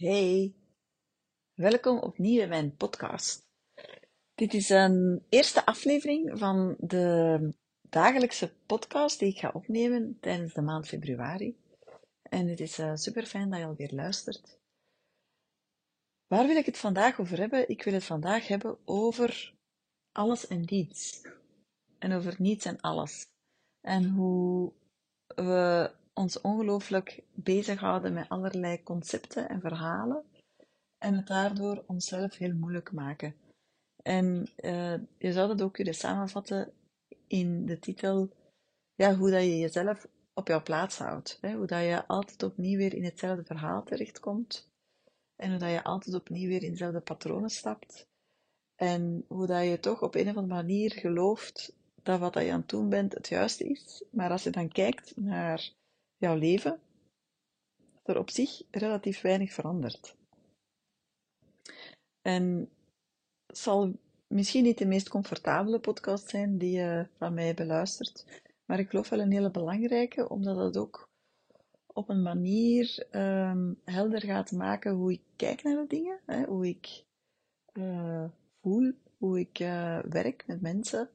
Hey, welkom opnieuw in mijn podcast. Dit is een eerste aflevering van de dagelijkse podcast die ik ga opnemen tijdens de maand februari. En het is uh, super fijn dat je alweer luistert. Waar wil ik het vandaag over hebben? Ik wil het vandaag hebben over alles en niets. En over niets en alles. En hoe we ons ongelooflijk bezighouden met allerlei concepten en verhalen en het daardoor onszelf heel moeilijk maken. En uh, je zou dat ook kunnen samenvatten in de titel ja, hoe dat je jezelf op jouw plaats houdt. Hè? Hoe dat je altijd opnieuw weer in hetzelfde verhaal terechtkomt. En hoe dat je altijd opnieuw weer in dezelfde patronen stapt. En hoe dat je toch op een of andere manier gelooft dat wat je aan het doen bent het juiste is. Maar als je dan kijkt naar jouw leven, er op zich relatief weinig verandert. En het zal misschien niet de meest comfortabele podcast zijn die je van mij beluistert, maar ik geloof wel een hele belangrijke, omdat het ook op een manier um, helder gaat maken hoe ik kijk naar de dingen, hè, hoe ik uh, voel, hoe ik uh, werk met mensen.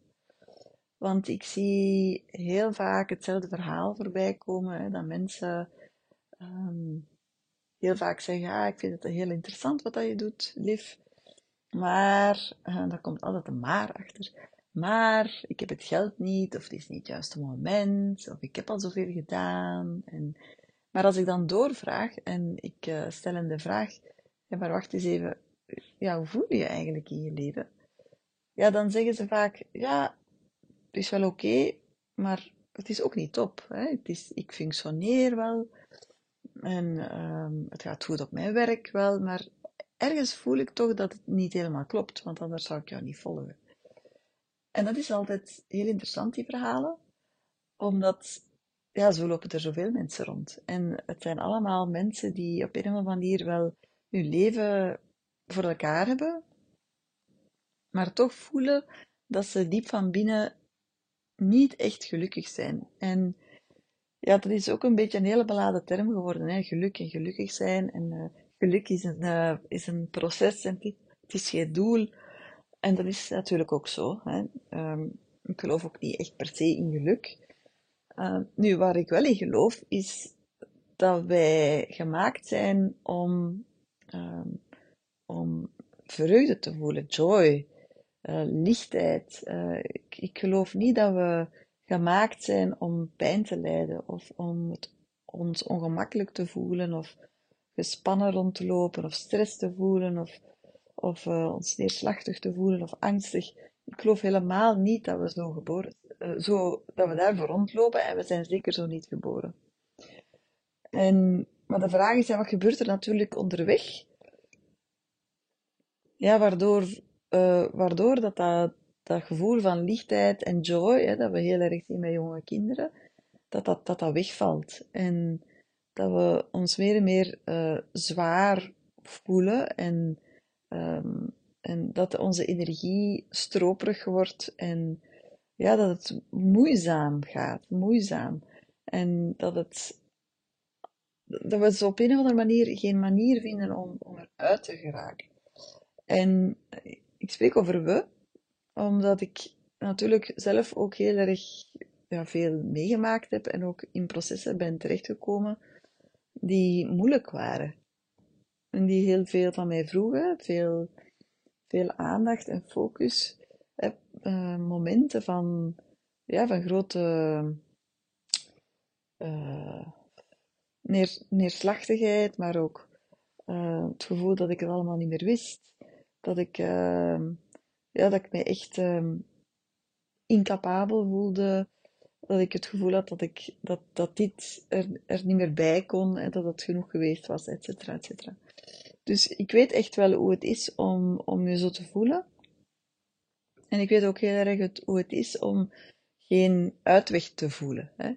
Want ik zie heel vaak hetzelfde verhaal voorbij komen, hè, dat mensen um, heel vaak zeggen, ah, ik vind het heel interessant wat dat je doet, lief. Maar, uh, daar komt altijd een maar achter. Maar, ik heb het geld niet, of het is niet het juiste moment, of ik heb al zoveel gedaan. En, maar als ik dan doorvraag en ik uh, stel hem de vraag, ja, maar wacht eens even, ja, hoe voel je je eigenlijk in je leven? Ja, dan zeggen ze vaak, ja, is wel oké, maar het is ook niet top. Hè? Het is, ik functioneer wel en um, het gaat goed op mijn werk wel, maar ergens voel ik toch dat het niet helemaal klopt, want anders zou ik jou niet volgen. En dat is altijd heel interessant, die verhalen, omdat ja, zo lopen er zoveel mensen rond. En het zijn allemaal mensen die op een of andere manier wel hun leven voor elkaar hebben, maar toch voelen dat ze diep van binnen niet echt gelukkig zijn. En ja, dat is ook een beetje een hele beladen term geworden, hè? geluk en gelukkig zijn. En uh, geluk is een, uh, is een proces en het is geen doel. En dat is natuurlijk ook zo. Hè? Um, ik geloof ook niet echt per se in geluk. Uh, nu, waar ik wel in geloof, is dat wij gemaakt zijn om, um, om vreugde te voelen, joy, uh, lichtheid. Uh, ik, geloof niet dat we gemaakt zijn om pijn te lijden of om ons ongemakkelijk te voelen of gespannen rond te lopen of stress te voelen of, of uh, ons neerslachtig te voelen of angstig. Ik geloof helemaal niet dat we zo geboren zo, dat we daarvoor rondlopen en we zijn zeker zo niet geboren. En, maar de vraag is, wat gebeurt er natuurlijk onderweg? Ja, waardoor uh, waardoor dat, dat, gevoel van lichtheid en joy, hè, dat we heel erg zien bij jonge kinderen, dat dat, dat, dat wegvalt. En dat we ons meer en meer uh, zwaar voelen en, um, en dat onze energie stroperig wordt en ja, dat het moeizaam gaat, moeizaam. En dat het dat we zo op een of andere manier geen manier vinden om, om eruit te geraken. En ik spreek over we, omdat ik natuurlijk zelf ook heel erg ja, veel meegemaakt heb en ook in processen ben terechtgekomen die moeilijk waren. En die heel veel van mij vroegen, veel, veel aandacht en focus. Uh, momenten van, ja, van grote uh, neer, neerslachtigheid, maar ook uh, het gevoel dat ik het allemaal niet meer wist dat ik, uh, ja, dat ik mij echt uh, incapabel voelde. Dat ik het gevoel had dat, ik, dat, dat dit er, er niet meer bij kon en dat het genoeg geweest was, et cetera, et cetera. Dus ik weet echt wel hoe het is om, om zo te voelen. En ik weet ook heel erg het, hoe het is om geen uitweg te voelen. Hè.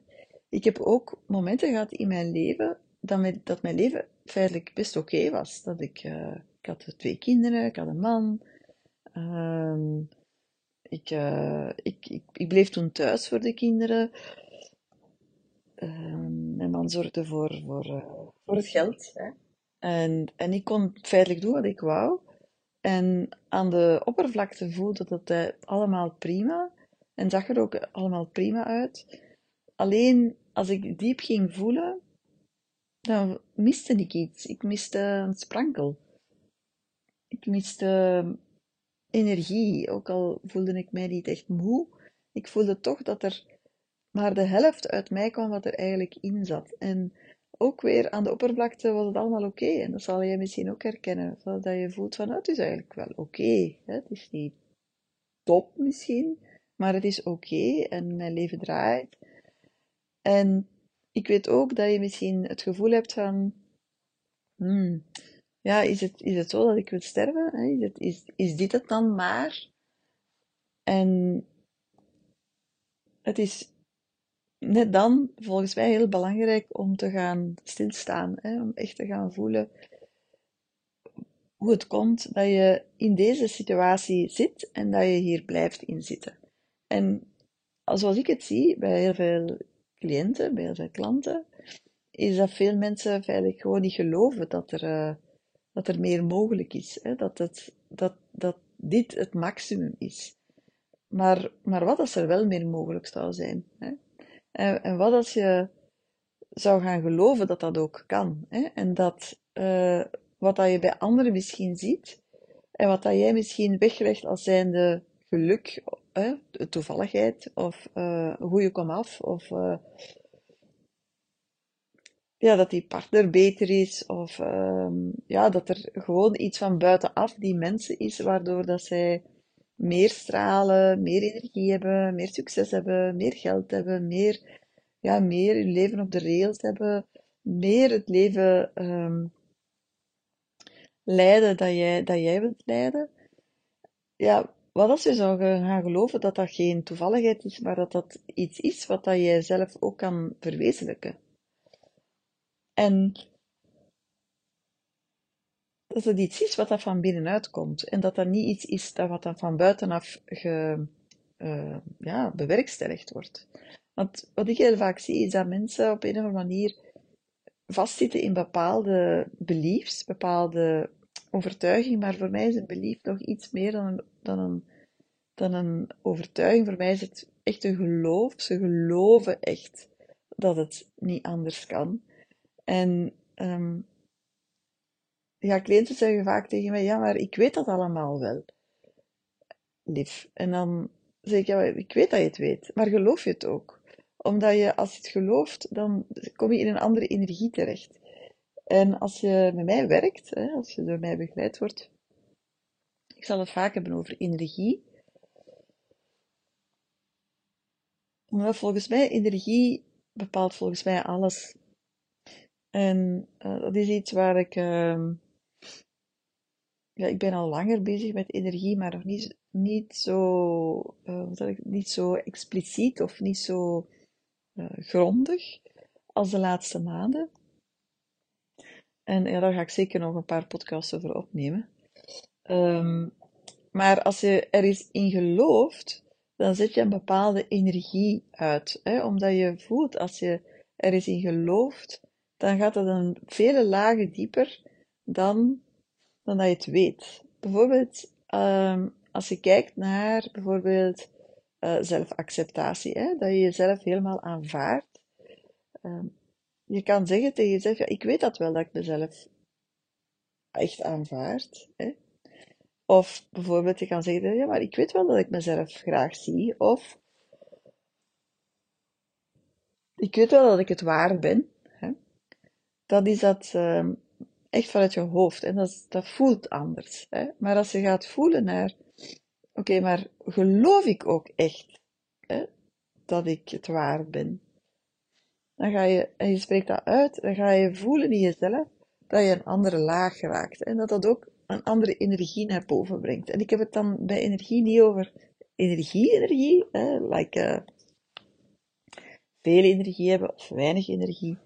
Ik heb ook momenten gehad in mijn leven dat mijn, dat mijn leven feitelijk best oké was. Dat ik, ik had twee kinderen, ik had een man. Uh, ik, uh, ik, ik, ik, bleef toen thuis voor de kinderen. Uh, mijn man zorgde voor, voor, uh, voor het geld. Hè. En, en ik kon feitelijk doen wat ik wou. En aan de oppervlakte voelde dat het allemaal prima. En zag er ook allemaal prima uit. Alleen als ik diep ging voelen, dan miste ik iets. Ik miste een sprankel. Ik miste energie, ook al voelde ik mij niet echt moe. Ik voelde toch dat er maar de helft uit mij kwam wat er eigenlijk in zat. En ook weer aan de oppervlakte was het allemaal oké. En dat zal jij misschien ook herkennen. Dat je voelt van, nou, het is eigenlijk wel oké. het is niet top misschien, maar het is oké en mijn leven draait. En ik weet ook dat je misschien het gevoel hebt van, hmm, ja, is het, is het zo dat ik wil sterven? Is, is, is dit het dan maar? En het is net dan volgens mij heel belangrijk om te gaan stilstaan, hè, om echt te gaan voelen hoe het komt dat je in deze situatie zit en dat je hier blijft inzitten. En zoals ik het zie bij heel veel cliënten, bij heel veel klanten, is dat veel mensen feitelijk gewoon niet geloven dat er, uh, dat er meer mogelijk is. Hè? Dat, het, dat, dat dit het maximum is. Maar, maar wat als er wel meer mogelijk zou zijn? Hè? En, en wat als je zou gaan geloven dat dat ook kan? Hè? En dat uh, wat dat je bij anderen misschien ziet, en wat dat jij misschien weglegt als zijnde geluk, hè, toevalligheid, of uh, een goede komaf, of uh, ja, dat die partner beter is, of uh, ja, dat er gewoon iets van buitenaf die mensen is, waardoor dat zij meer stralen, meer energie hebben, meer succes hebben, meer geld hebben, meer, ja, meer hun leven op de rails hebben, meer het leven um, leiden dat jij, dat jij wilt leiden. Ja, wat als je zou gaan geloven dat dat geen toevalligheid is, maar dat dat iets is wat dat jij zelf ook kan verwezenlijken? En dat het iets is wat dat van binnenuit komt. En dat dat niet iets is dat wat dan van buitenaf ge, uh, ja, bewerkstelligd wordt. Want wat ik heel vaak zie, is dat mensen op een of andere manier vastzitten in bepaalde beliefs, bepaalde overtuiging. Maar voor mij is een belief nog iets meer dan dan een, dan een overtuiging. Voor mij is het echt een geloof. Ze geloven echt dat het niet anders kan. En um, ja, cliënten zeggen vaak tegen mij, ja, maar ik weet dat allemaal wel. Lief. En dan zeg ik, ja, ik weet dat je het weet, maar geloof je het ook? Omdat je, als je het gelooft, dan kom je in een andere energie terecht. En als je met mij werkt, hè, als je door mij begeleid wordt, ik zal het vaak hebben over energie. Volgens mij energie bepaalt volgens mij alles. En uh, dat is iets waar ik uh, ja, ik ben al langer bezig met energie, maar nog niet, niet, zo, uh, ik, niet zo expliciet of niet zo uh, grondig als de laatste maanden. En ja, daar ga ik zeker nog een paar podcasts over opnemen. Um, maar als je er eens in gelooft, dan zet je een bepaalde energie uit. Hè? Omdat je voelt, als je er eens in gelooft, dan gaat het een vele lagen dieper dan dan dat je het weet. Bijvoorbeeld, um, als je kijkt naar bijvoorbeeld uh, zelfacceptatie, hè, dat je jezelf helemaal aanvaardt. Um, je kan zeggen tegen jezelf, ja, ik weet dat wel, dat ik mezelf echt aanvaard. Hè. Of bijvoorbeeld, je kan zeggen, ja, maar ik weet wel dat ik mezelf graag zie. Of, ik weet wel dat ik het waar ben. Dat is dat, um, echt vanuit je hoofd. En dat, dat voelt anders. Hè? Maar als je gaat voelen naar, oké, maar geloof ik ook echt hè, dat ik het waar ben? Dan ga je, en je spreekt dat uit, dan ga je voelen in jezelf dat je een andere laag raakt. En dat dat ook een andere energie naar boven brengt. En ik heb het dan bij energie niet over energie-energie, like uh, veel energie hebben of weinig energie.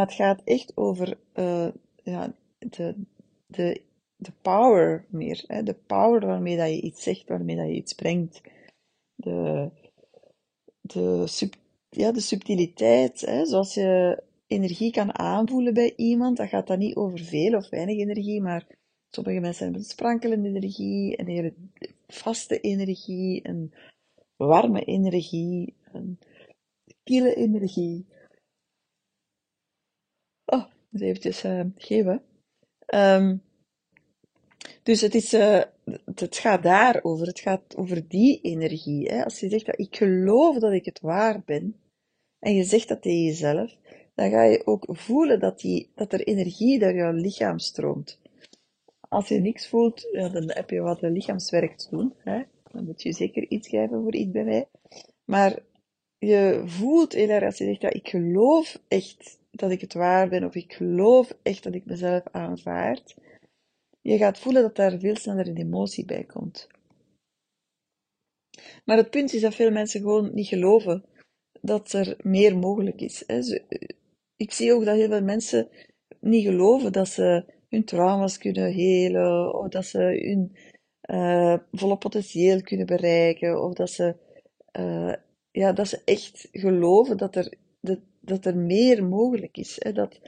Maar het gaat echt over uh, ja, de, de, de power meer. Hè? De power waarmee dat je iets zegt, waarmee dat je iets brengt. De, de, sub, ja, de subtiliteit, hè? zoals je energie kan aanvoelen bij iemand, dan gaat dat niet over veel of weinig energie, maar sommige mensen hebben sprankelende energie, een hele vaste energie, een warme energie, een kille energie. Dus eventjes uh, geven. Um, dus het, is, uh, het gaat daarover. Het gaat over die energie. Hè? Als je zegt dat ik geloof dat ik het waar ben, en je zegt dat tegen jezelf, dan ga je ook voelen dat, die, dat er energie door jouw lichaam stroomt. Als je niks voelt, ja, dan heb je wat lichaamswerk te doen. Hè? Dan moet je zeker iets geven voor iets bij mij. Maar je voelt heel erg als je zegt, ja, ik geloof echt dat ik het waar ben, of ik geloof echt dat ik mezelf aanvaard. Je gaat voelen dat daar veel sneller een emotie bij komt. Maar het punt is dat veel mensen gewoon niet geloven dat er meer mogelijk is. Ik zie ook dat heel veel mensen niet geloven dat ze hun trauma's kunnen helen, of dat ze hun uh, volle potentieel kunnen bereiken, of dat ze, uh, ja, dat ze echt geloven dat er, dat, dat er meer mogelijk is. Hè? Dat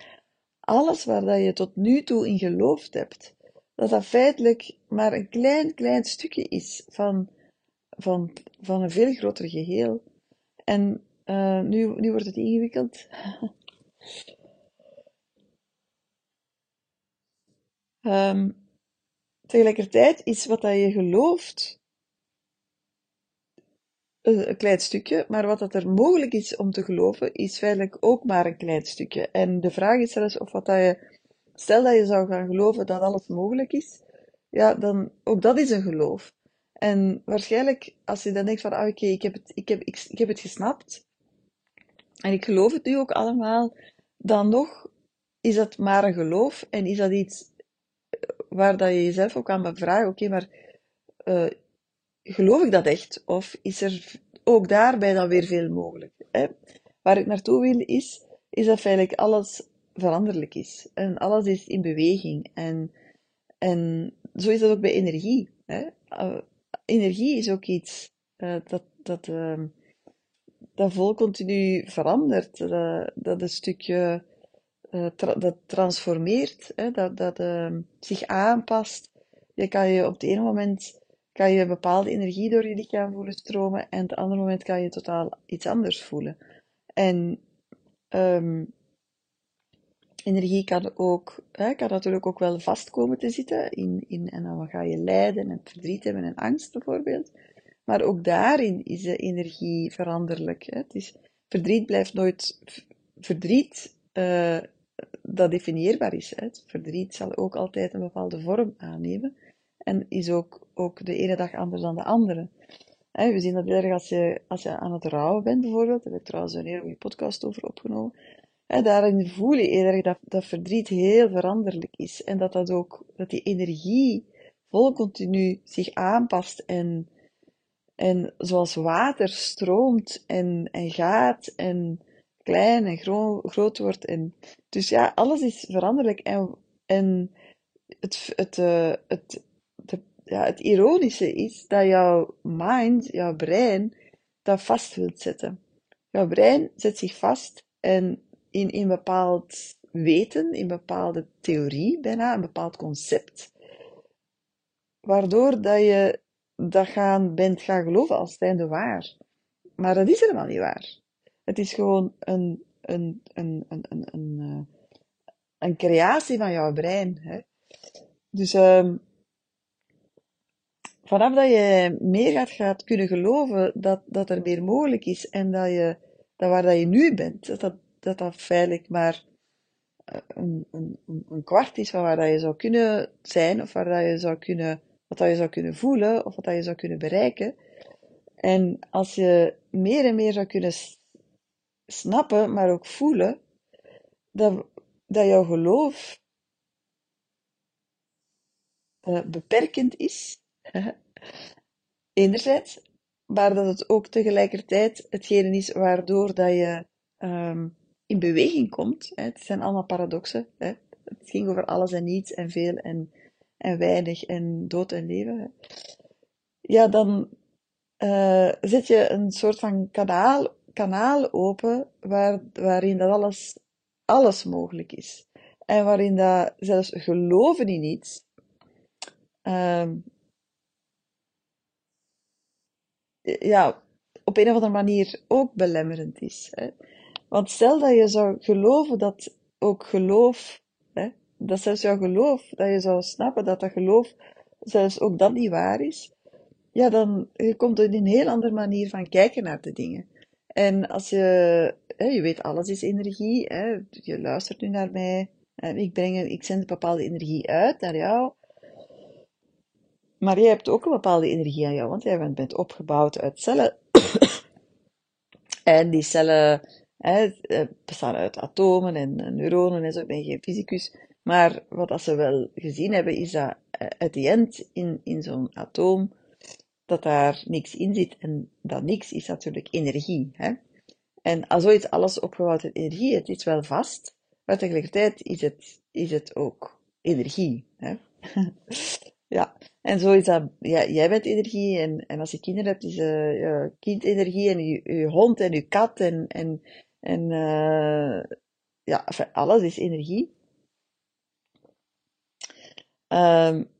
alles waar dat je tot nu toe in geloofd hebt, dat dat feitelijk maar een klein, klein stukje is van, van, van een veel groter geheel. En uh, nu, nu wordt het ingewikkeld. um, tegelijkertijd is wat dat je gelooft een klein stukje, maar wat dat er mogelijk is om te geloven, is feitelijk ook maar een klein stukje. En de vraag is zelfs of wat dat je, stel dat je zou gaan geloven dat alles mogelijk is, ja, dan, ook dat is een geloof. En waarschijnlijk, als je dan denkt van, ah, oké, ik, heb het, ik, heb, ik, heb het gesnapt, en ik geloof het nu ook allemaal, dan nog is dat maar een geloof en is dat iets waar dat je jezelf ook aan bevraagt, oké, maar uh, geloof ik dat echt? Of is er ook daarbij dan weer veel mogelijk? Hè? Waar ik naartoe wil is, is dat feitelijk alles veranderlijk is. En alles is in beweging. En, en zo is dat ook bij energie. Hè? Uh, energie is ook iets uh, dat, dat, uh, dat vol continu verandert. Dat, dat een stukje dat transformeert, hè? dat, dat zich aanpast. Je kan je op het ene moment kan je een bepaalde energie door je lichaam voelen stromen en op het andere moment kan je totaal iets anders voelen. En um, energie kan ook, hè, kan natuurlijk ook wel vast komen te zitten in, in, en dan ga je lijden en verdriet hebben en angst bijvoorbeeld. Maar ook daarin is de energie veranderlijk. Hè. Het is, verdriet blijft nooit verdriet uh, dat definieerbaar is. Hè. Verdriet zal ook altijd een bepaalde vorm aannemen en is ook, ook de ene dag anders dan de andere. we zien dat heel erg als je, als je aan het rouwen bent, bijvoorbeeld. Daar heb ik trouwens een hele goede podcast over opgenomen. daarin voel je heel erg dat, dat verdriet heel veranderlijk is. En dat, dat ook, dat die energie vol continu zich aanpast en, en zoals water stroomt en, en gaat en klein en gro groot wordt. En, dus ja, alles is veranderlijk. En, en het, het, uh, het, ja, het ironische is dat jouw mind, jouw brein, dat vast wilt zetten. Jouw brein zet zich vast en in een bepaald weten, in een bepaalde theorie bijna, een bepaald concept, waardoor dat je dat gaan, bent gaan geloven als zijnde waar. Maar dat is helemaal niet waar. Het is gewoon een, een, een, een, een, een, eh, een creatie van jouw brein. Hè? Dus um, vanaf dat je meer gaat, kunnen geloven dat, dat er meer mogelijk is en dat je, dat waar dat je nu bent, dat dat, dat, feitelijk maar eh, een, een, een kwart is van waar dat je zou kunnen zijn, of waar dat je zou kunnen, wat dat je zou kunnen voelen, of wat dat je zou kunnen bereiken. En als je meer en meer zou kunnen snappen, maar ook voelen, dat, dat jouw geloof uh, beperkend is, Enerzijds, maar dat het ook tegelijkertijd hetgene is waardoor dat je um, in beweging komt. Het zijn allemaal paradoxen. Hè. Het ging over alles en niets en veel en, en weinig en dood en leven. Ja, dan uh, zet je een soort van kanaal, kanaal open waar, waarin dat alles alles mogelijk is. En waarin dat zelfs geloven in iets ehm, ja, op een of andere manier ook belemmerend is. Hè? Want stel dat je zou geloven dat ook geloof, hè, dat zelfs jouw geloof, dat je zou snappen dat dat geloof zelfs ook dat niet waar is, ja, dan je komt er een heel andere manier van kijken naar de dingen. En als je, hè, je weet, alles is energie, hè, je luistert nu naar mij, ik, breng, ik zend een bepaalde energie uit naar jou. Maar jij hebt ook een bepaalde energie aan jou, want jij bent opgebouwd uit cellen. en die cellen hè, eh, bestaan uit atomen en neuronen en zo. Ik ben geen fysicus. Maar wat ze wel gezien hebben, is dat at the end in, in zo'n atoom, dat daar niks in zit. En dat niks is natuurlijk energie. Hè? En als zoiets alles opgebouwd uit energie, het is wel vast, maar tegelijkertijd is het, is het ook energie. Hè? ja, en zo is dat, ja, jij bent energie en, en als je kinderen hebt, is uh, je kind energie en je, je hond en je kat en, en, en uh, ja, enfin, alles is energie. Um,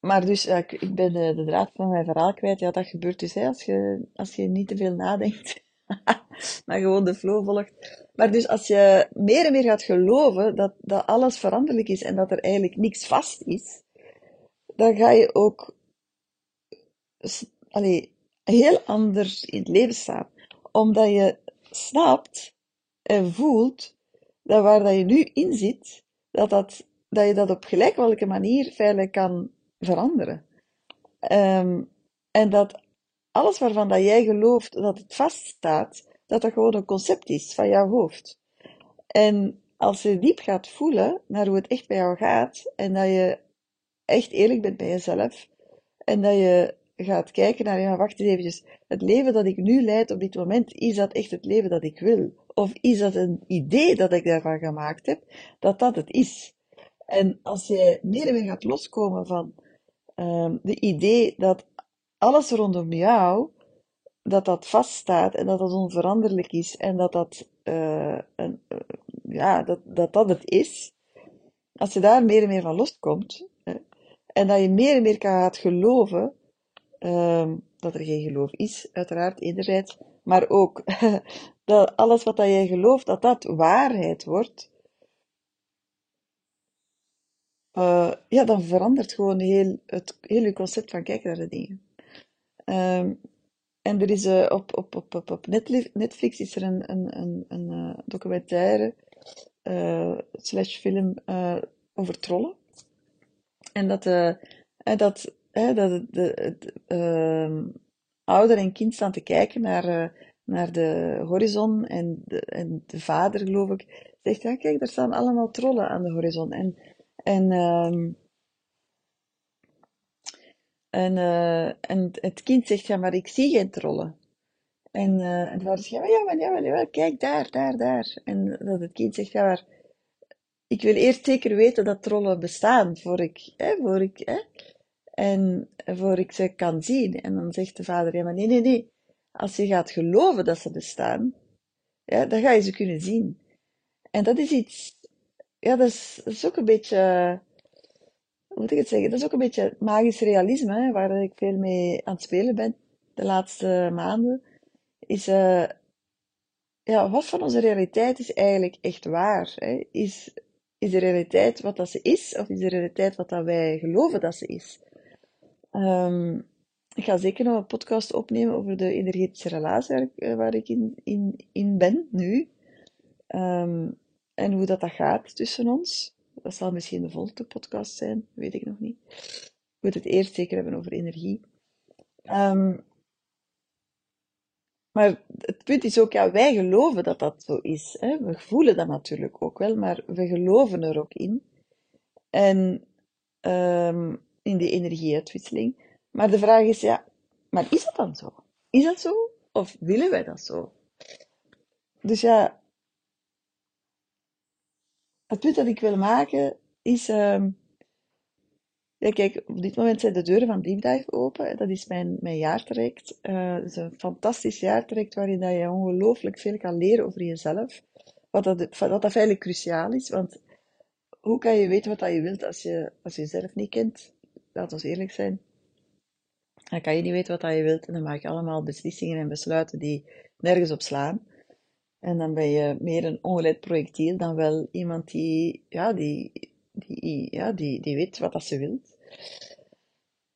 maar dus, uh, ik ben de, de, draad van mijn verhaal kwijt. Ja, dat gebeurt dus hè, als, je, als je niet te veel nadenkt, maar gewoon de flow volgt. Maar dus als je meer en meer gaat geloven dat, dat alles veranderlijk is en dat er eigenlijk niks vast is, dan ga je ook allee, heel anders in het leven staan. Omdat je snapt en voelt dat waar dat je nu in zit, dat, dat, dat je dat op gelijk welke manier veilig kan veranderen. Um, en dat alles waarvan dat jij gelooft dat het vaststaat, dat dat gewoon een concept is van jouw hoofd. En als je diep gaat voelen naar hoe het echt bij jou gaat, en dat je echt eerlijk bent bij jezelf, en dat je gaat kijken naar, ja, wacht eens eventjes, het leven dat ik nu leid op dit moment, is dat echt het leven dat ik wil? Of is dat een idee dat ik daarvan gemaakt heb, dat dat het is? En als je meer en meer gaat loskomen van um, de idee dat alles rondom jou, dat dat vaststaat en dat dat onveranderlijk is en dat dat, uh, een, uh, ja, dat, dat dat het is, als je daar meer en meer van loskomt, en dat je meer en meer gaat geloven um, dat er geen geloof is, uiteraard, enerzijds, maar ook dat alles wat dat jij gelooft, dat dat waarheid wordt, uh, ja, dan verandert gewoon heel het hele concept van kijken naar de dingen. Um, en er is uh, op, op, op, op, Netflix is er een, een, een, een uh, documentaire slash film over trollen. En dat, dat hè, dat de, uh, ouder en kind staan te kijken naar, uh, naar de horizon en de, en de vader, geloof ik, zegt, ja kijk, daar staan allemaal trollen aan de horizon. En, en, uh, en, uh, en het kind zegt, ja, maar ik zie geen trollen. En, en de vader zegt, ja, maar, ja, maar, ja, maar, ja, kijk, daar, daar, daar. En dat het kind zegt, ja, maar ik wil eerst zeker weten dat trollen bestaan, voor ik, hè, voor ik, hè, en voor ik ze kan zien. En dan zegt de vader, ja, maar nee, nee, nee. Als je gaat geloven dat ze bestaan, ja, dan ga je ze kunnen zien. En dat is iets, ja, dat is, dat is ook een beetje, hoe moet ik het zeggen, dat is ook een beetje magisch realisme, hè, waar ik veel mee aan het spelen ben de laatste maanden. Is, uh, ja, wat van onze realiteit is eigenlijk echt waar? Hè? Is, is de realiteit wat dat ze is, of is de realiteit wat dat wij geloven dat ze is? Um, ik ga zeker nog een podcast opnemen over de energetische relatie waar ik, in, in, in ben nu. Um, en hoe dat, dat gaat tussen ons. Dat zal misschien de volgende podcast zijn, weet ik nog niet. Ik moet het eerst zeker hebben over energie. Um, maar het punt is ook, ja, wij geloven dat dat zo is. Hè? We voelen dat natuurlijk ook wel, maar we geloven er ook in. En um, in die energieuitwisseling. Maar de vraag is, ja, maar is dat dan zo? Is dat zo? Of willen wij dat zo? Dus ja, het punt dat ik wil maken is, uh, ja, kijk, op dit moment zijn de deuren van Deep Dive open. Dat is mijn, mijn jaartraject. Uh, het is een fantastisch jaartraject waarin dat je ongelooflijk veel kan leren over jezelf. wat dat, wat dat feitelijk cruciaal is. Want hoe kan je weten wat dat je wilt als je, als je jezelf niet kent? Laat ons eerlijk zijn. Dan kan je niet weten wat dat je wilt en dan maak je allemaal beslissingen en besluiten die nergens op slaan. En dan ben je meer een ongeleid projectiel dan wel iemand die, ja, die, die, ja, die, die weet wat dat ze wilt.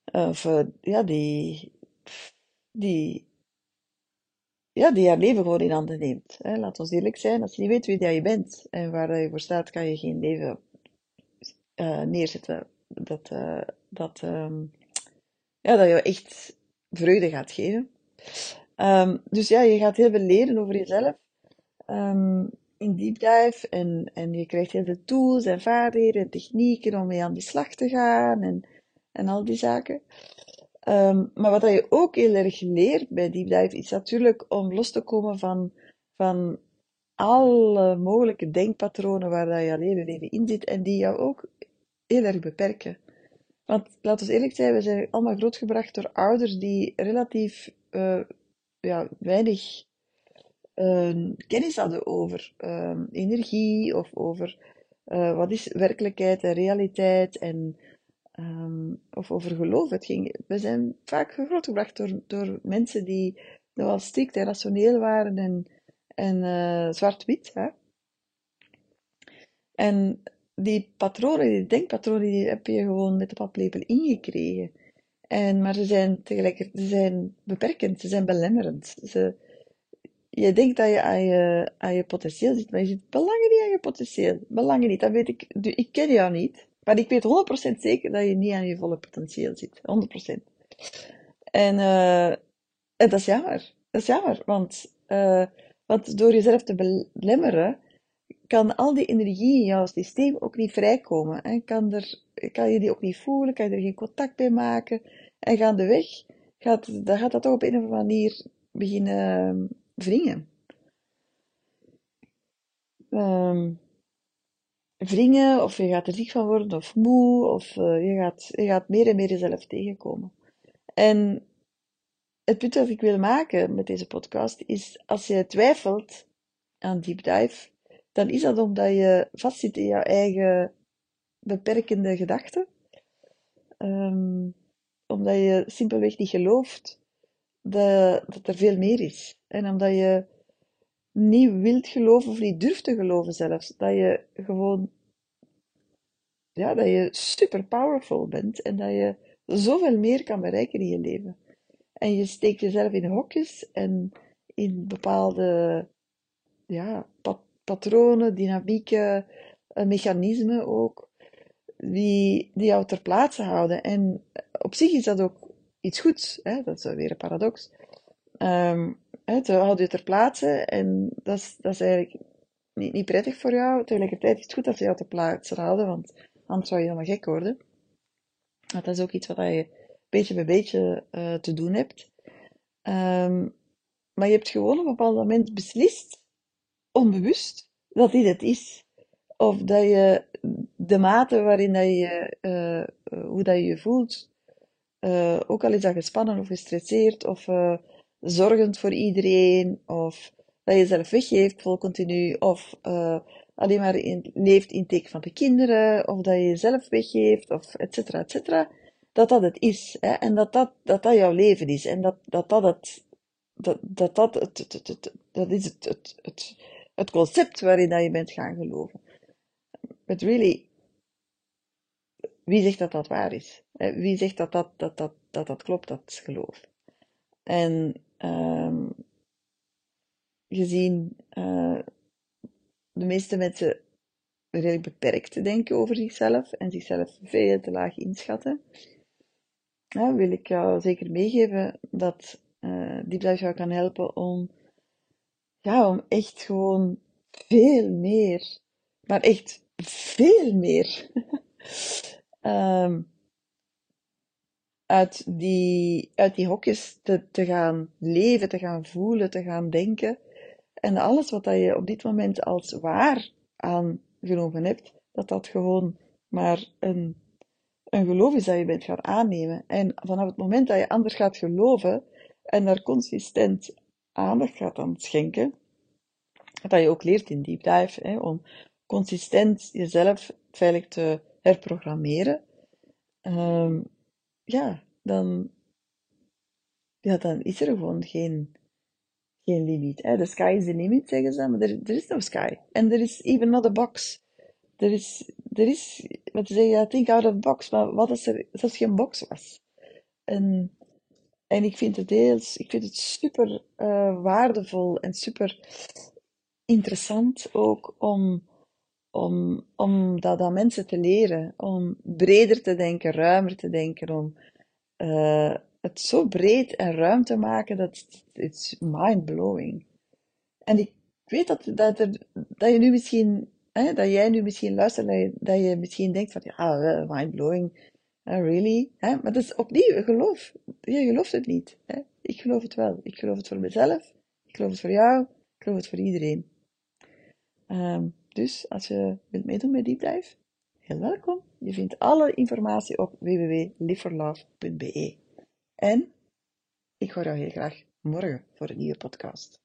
Of uh, ja, die, die, ja, die haar leven gewoon in handen neemt. Hè. Laat ons eerlijk zijn, als je niet weet wie dat je bent en waar je voor staat, kan je geen leven uh, neerzetten dat, uh, dat, um, ja, dat je echt vreugde gaat geven. Um, dus ja, je gaat heel veel leren over jezelf um, in deep dive en, en je krijgt heel veel tools en vaardigheden en technieken om mee aan de slag te gaan en, en al die zaken. Um, maar wat je ook heel erg leert bij deep dive is natuurlijk om los te komen van, van alle mogelijke denkpatronen waar je al hele leven in zit en die jou ook heel erg beperken. Want laten we eerlijk zijn, we zijn allemaal grootgebracht door ouders die relatief uh, ja, weinig uh, kennis hadden over uh, energie of over uh, wat is werkelijkheid en realiteit en um, of over geloof. Het ging, we zijn vaak grootgebracht door, door mensen die nogal strikt en rationeel waren en, en zwart-wit. Hè? En die patronen, die denkpatronen, die heb je gewoon met de paplepel ingekregen. En, maar ze zijn tegelijkertijd ze zijn beperkend, ze zijn belemmerend. Ze, je denkt dat je aan, je aan je potentieel zit, maar je zit belangen niet aan je potentieel. Belangen niet, dat weet ik. Ik ken jou niet, maar ik weet 100% zeker dat je niet aan je volle potentieel zit. 100%. En, uh, en dat is jammer. Dat is jammer, want, uh, want door jezelf te belemmeren, kan al die energie in jouw systeem ook niet vrijkomen. Hè? Kan, er, kan je die ook niet voelen, kan je er geen contact mee maken. En gaandeweg gaat, dan gaat dat toch op een of andere manier beginnen wringen. Um, wringen, of je gaat er ziek van worden, of moe, of uh, je, gaat, je gaat meer en meer jezelf tegenkomen. En het punt dat ik wil maken met deze podcast is, als je twijfelt aan deep dive, dan is dat omdat je vastzit in jouw eigen beperkende gedachten. Um, omdat je simpelweg niet gelooft dat, dat er veel meer is. En omdat je niet wilt geloven of niet durft te geloven zelfs. Dat je gewoon, ja, dat je super powerful bent en dat je zoveel meer kan bereiken in je leven. En je steekt jezelf in hokjes en in bepaalde ja, patronen, dynamieken, uh, mechanismen ook, die, die jou ter plaatse houden. En op zich is dat ook iets goeds, hè? dat is weer een paradox. Um, hè, ze houden je ter plaatse en dat is, dat is eigenlijk niet, prettig voor jou. Tegelijkertijd is het goed dat ze jou ter plaatse houden, want anders zou je helemaal gek worden. Dat is ook iets wat je beetje bij beetje uh, te doen hebt. Um, maar je hebt gewoon op een bepaald moment beslist onbewust dat dit het is. Of dat je de mate waarin dat je, uh, hoe dat je je voelt, uh, ook al is dat gespannen of gestresseerd of uh, zorgend voor iedereen, of dat je jezelf weggeeft vol continu, of alleen maar leeft in teken van de kinderen, of dat je jezelf weggeeft, of et cetera, et cetera, dat dat het is. Hè? En dat dat, dat dat jouw leven is. En dat dat, dat het dat, dat, dat, het, dat is het, het, het, het concept waarin dat je bent gaan geloven. But really, wie zegt dat dat waar is? Wie zegt dat dat, dat, dat, dat, dat klopt, dat geloof? En um, gezien uh, de meeste mensen redelijk beperkt denken over zichzelf en zichzelf veel te laag inschatten, wil ik jou zeker meegeven dat uh, die jou kan helpen om ja, om echt gewoon veel meer, maar echt veel meer, um, uit, die, uit die hokjes te, te gaan leven, te gaan voelen, te gaan denken. En alles wat dat je op dit moment als waar aangenomen hebt, dat dat gewoon maar een, een geloof is dat je bent gaan aannemen. En vanaf het moment dat je anders gaat geloven en daar consistent aandacht gaat aan schenken, dat je ook leert in deep dive, hè, om consistent jezelf veilig te herprogrammeren, um, ja, dan, ja, dan is er gewoon geen, geen limiet. Hè. The sky is the limit, zeggen ze, maar er, is no sky. En er is even not a box. Er is, er is, wat ze zeggen, think out of box, maar wat als er zelfs geen box was? En, en ik vind het deels, ik vind het super uh, waardevol en super interessant ook om, om, om dat aan mensen te leren, om breder te denken, ruimer te denken, om uh, het zo breed en ruim te maken dat it's mind-blowing. En ik weet dat, dat, er, dat je nu misschien, hè, dat jij nu misschien luistert, dat je, dat je misschien denkt van, ja, mind-blowing, uh, really? Hè? Maar dat is opnieuw, geloof. Je gelooft het niet. Hè? Ik geloof het wel. Ik geloof het voor mezelf, ik geloof het voor jou, ik geloof het voor iedereen. Um, dus als je wilt meedoen met Deep Dive, heel welkom. Je vindt alle informatie op www.liveforlove.be. En ik hoor jou heel graag morgen voor een nieuwe podcast.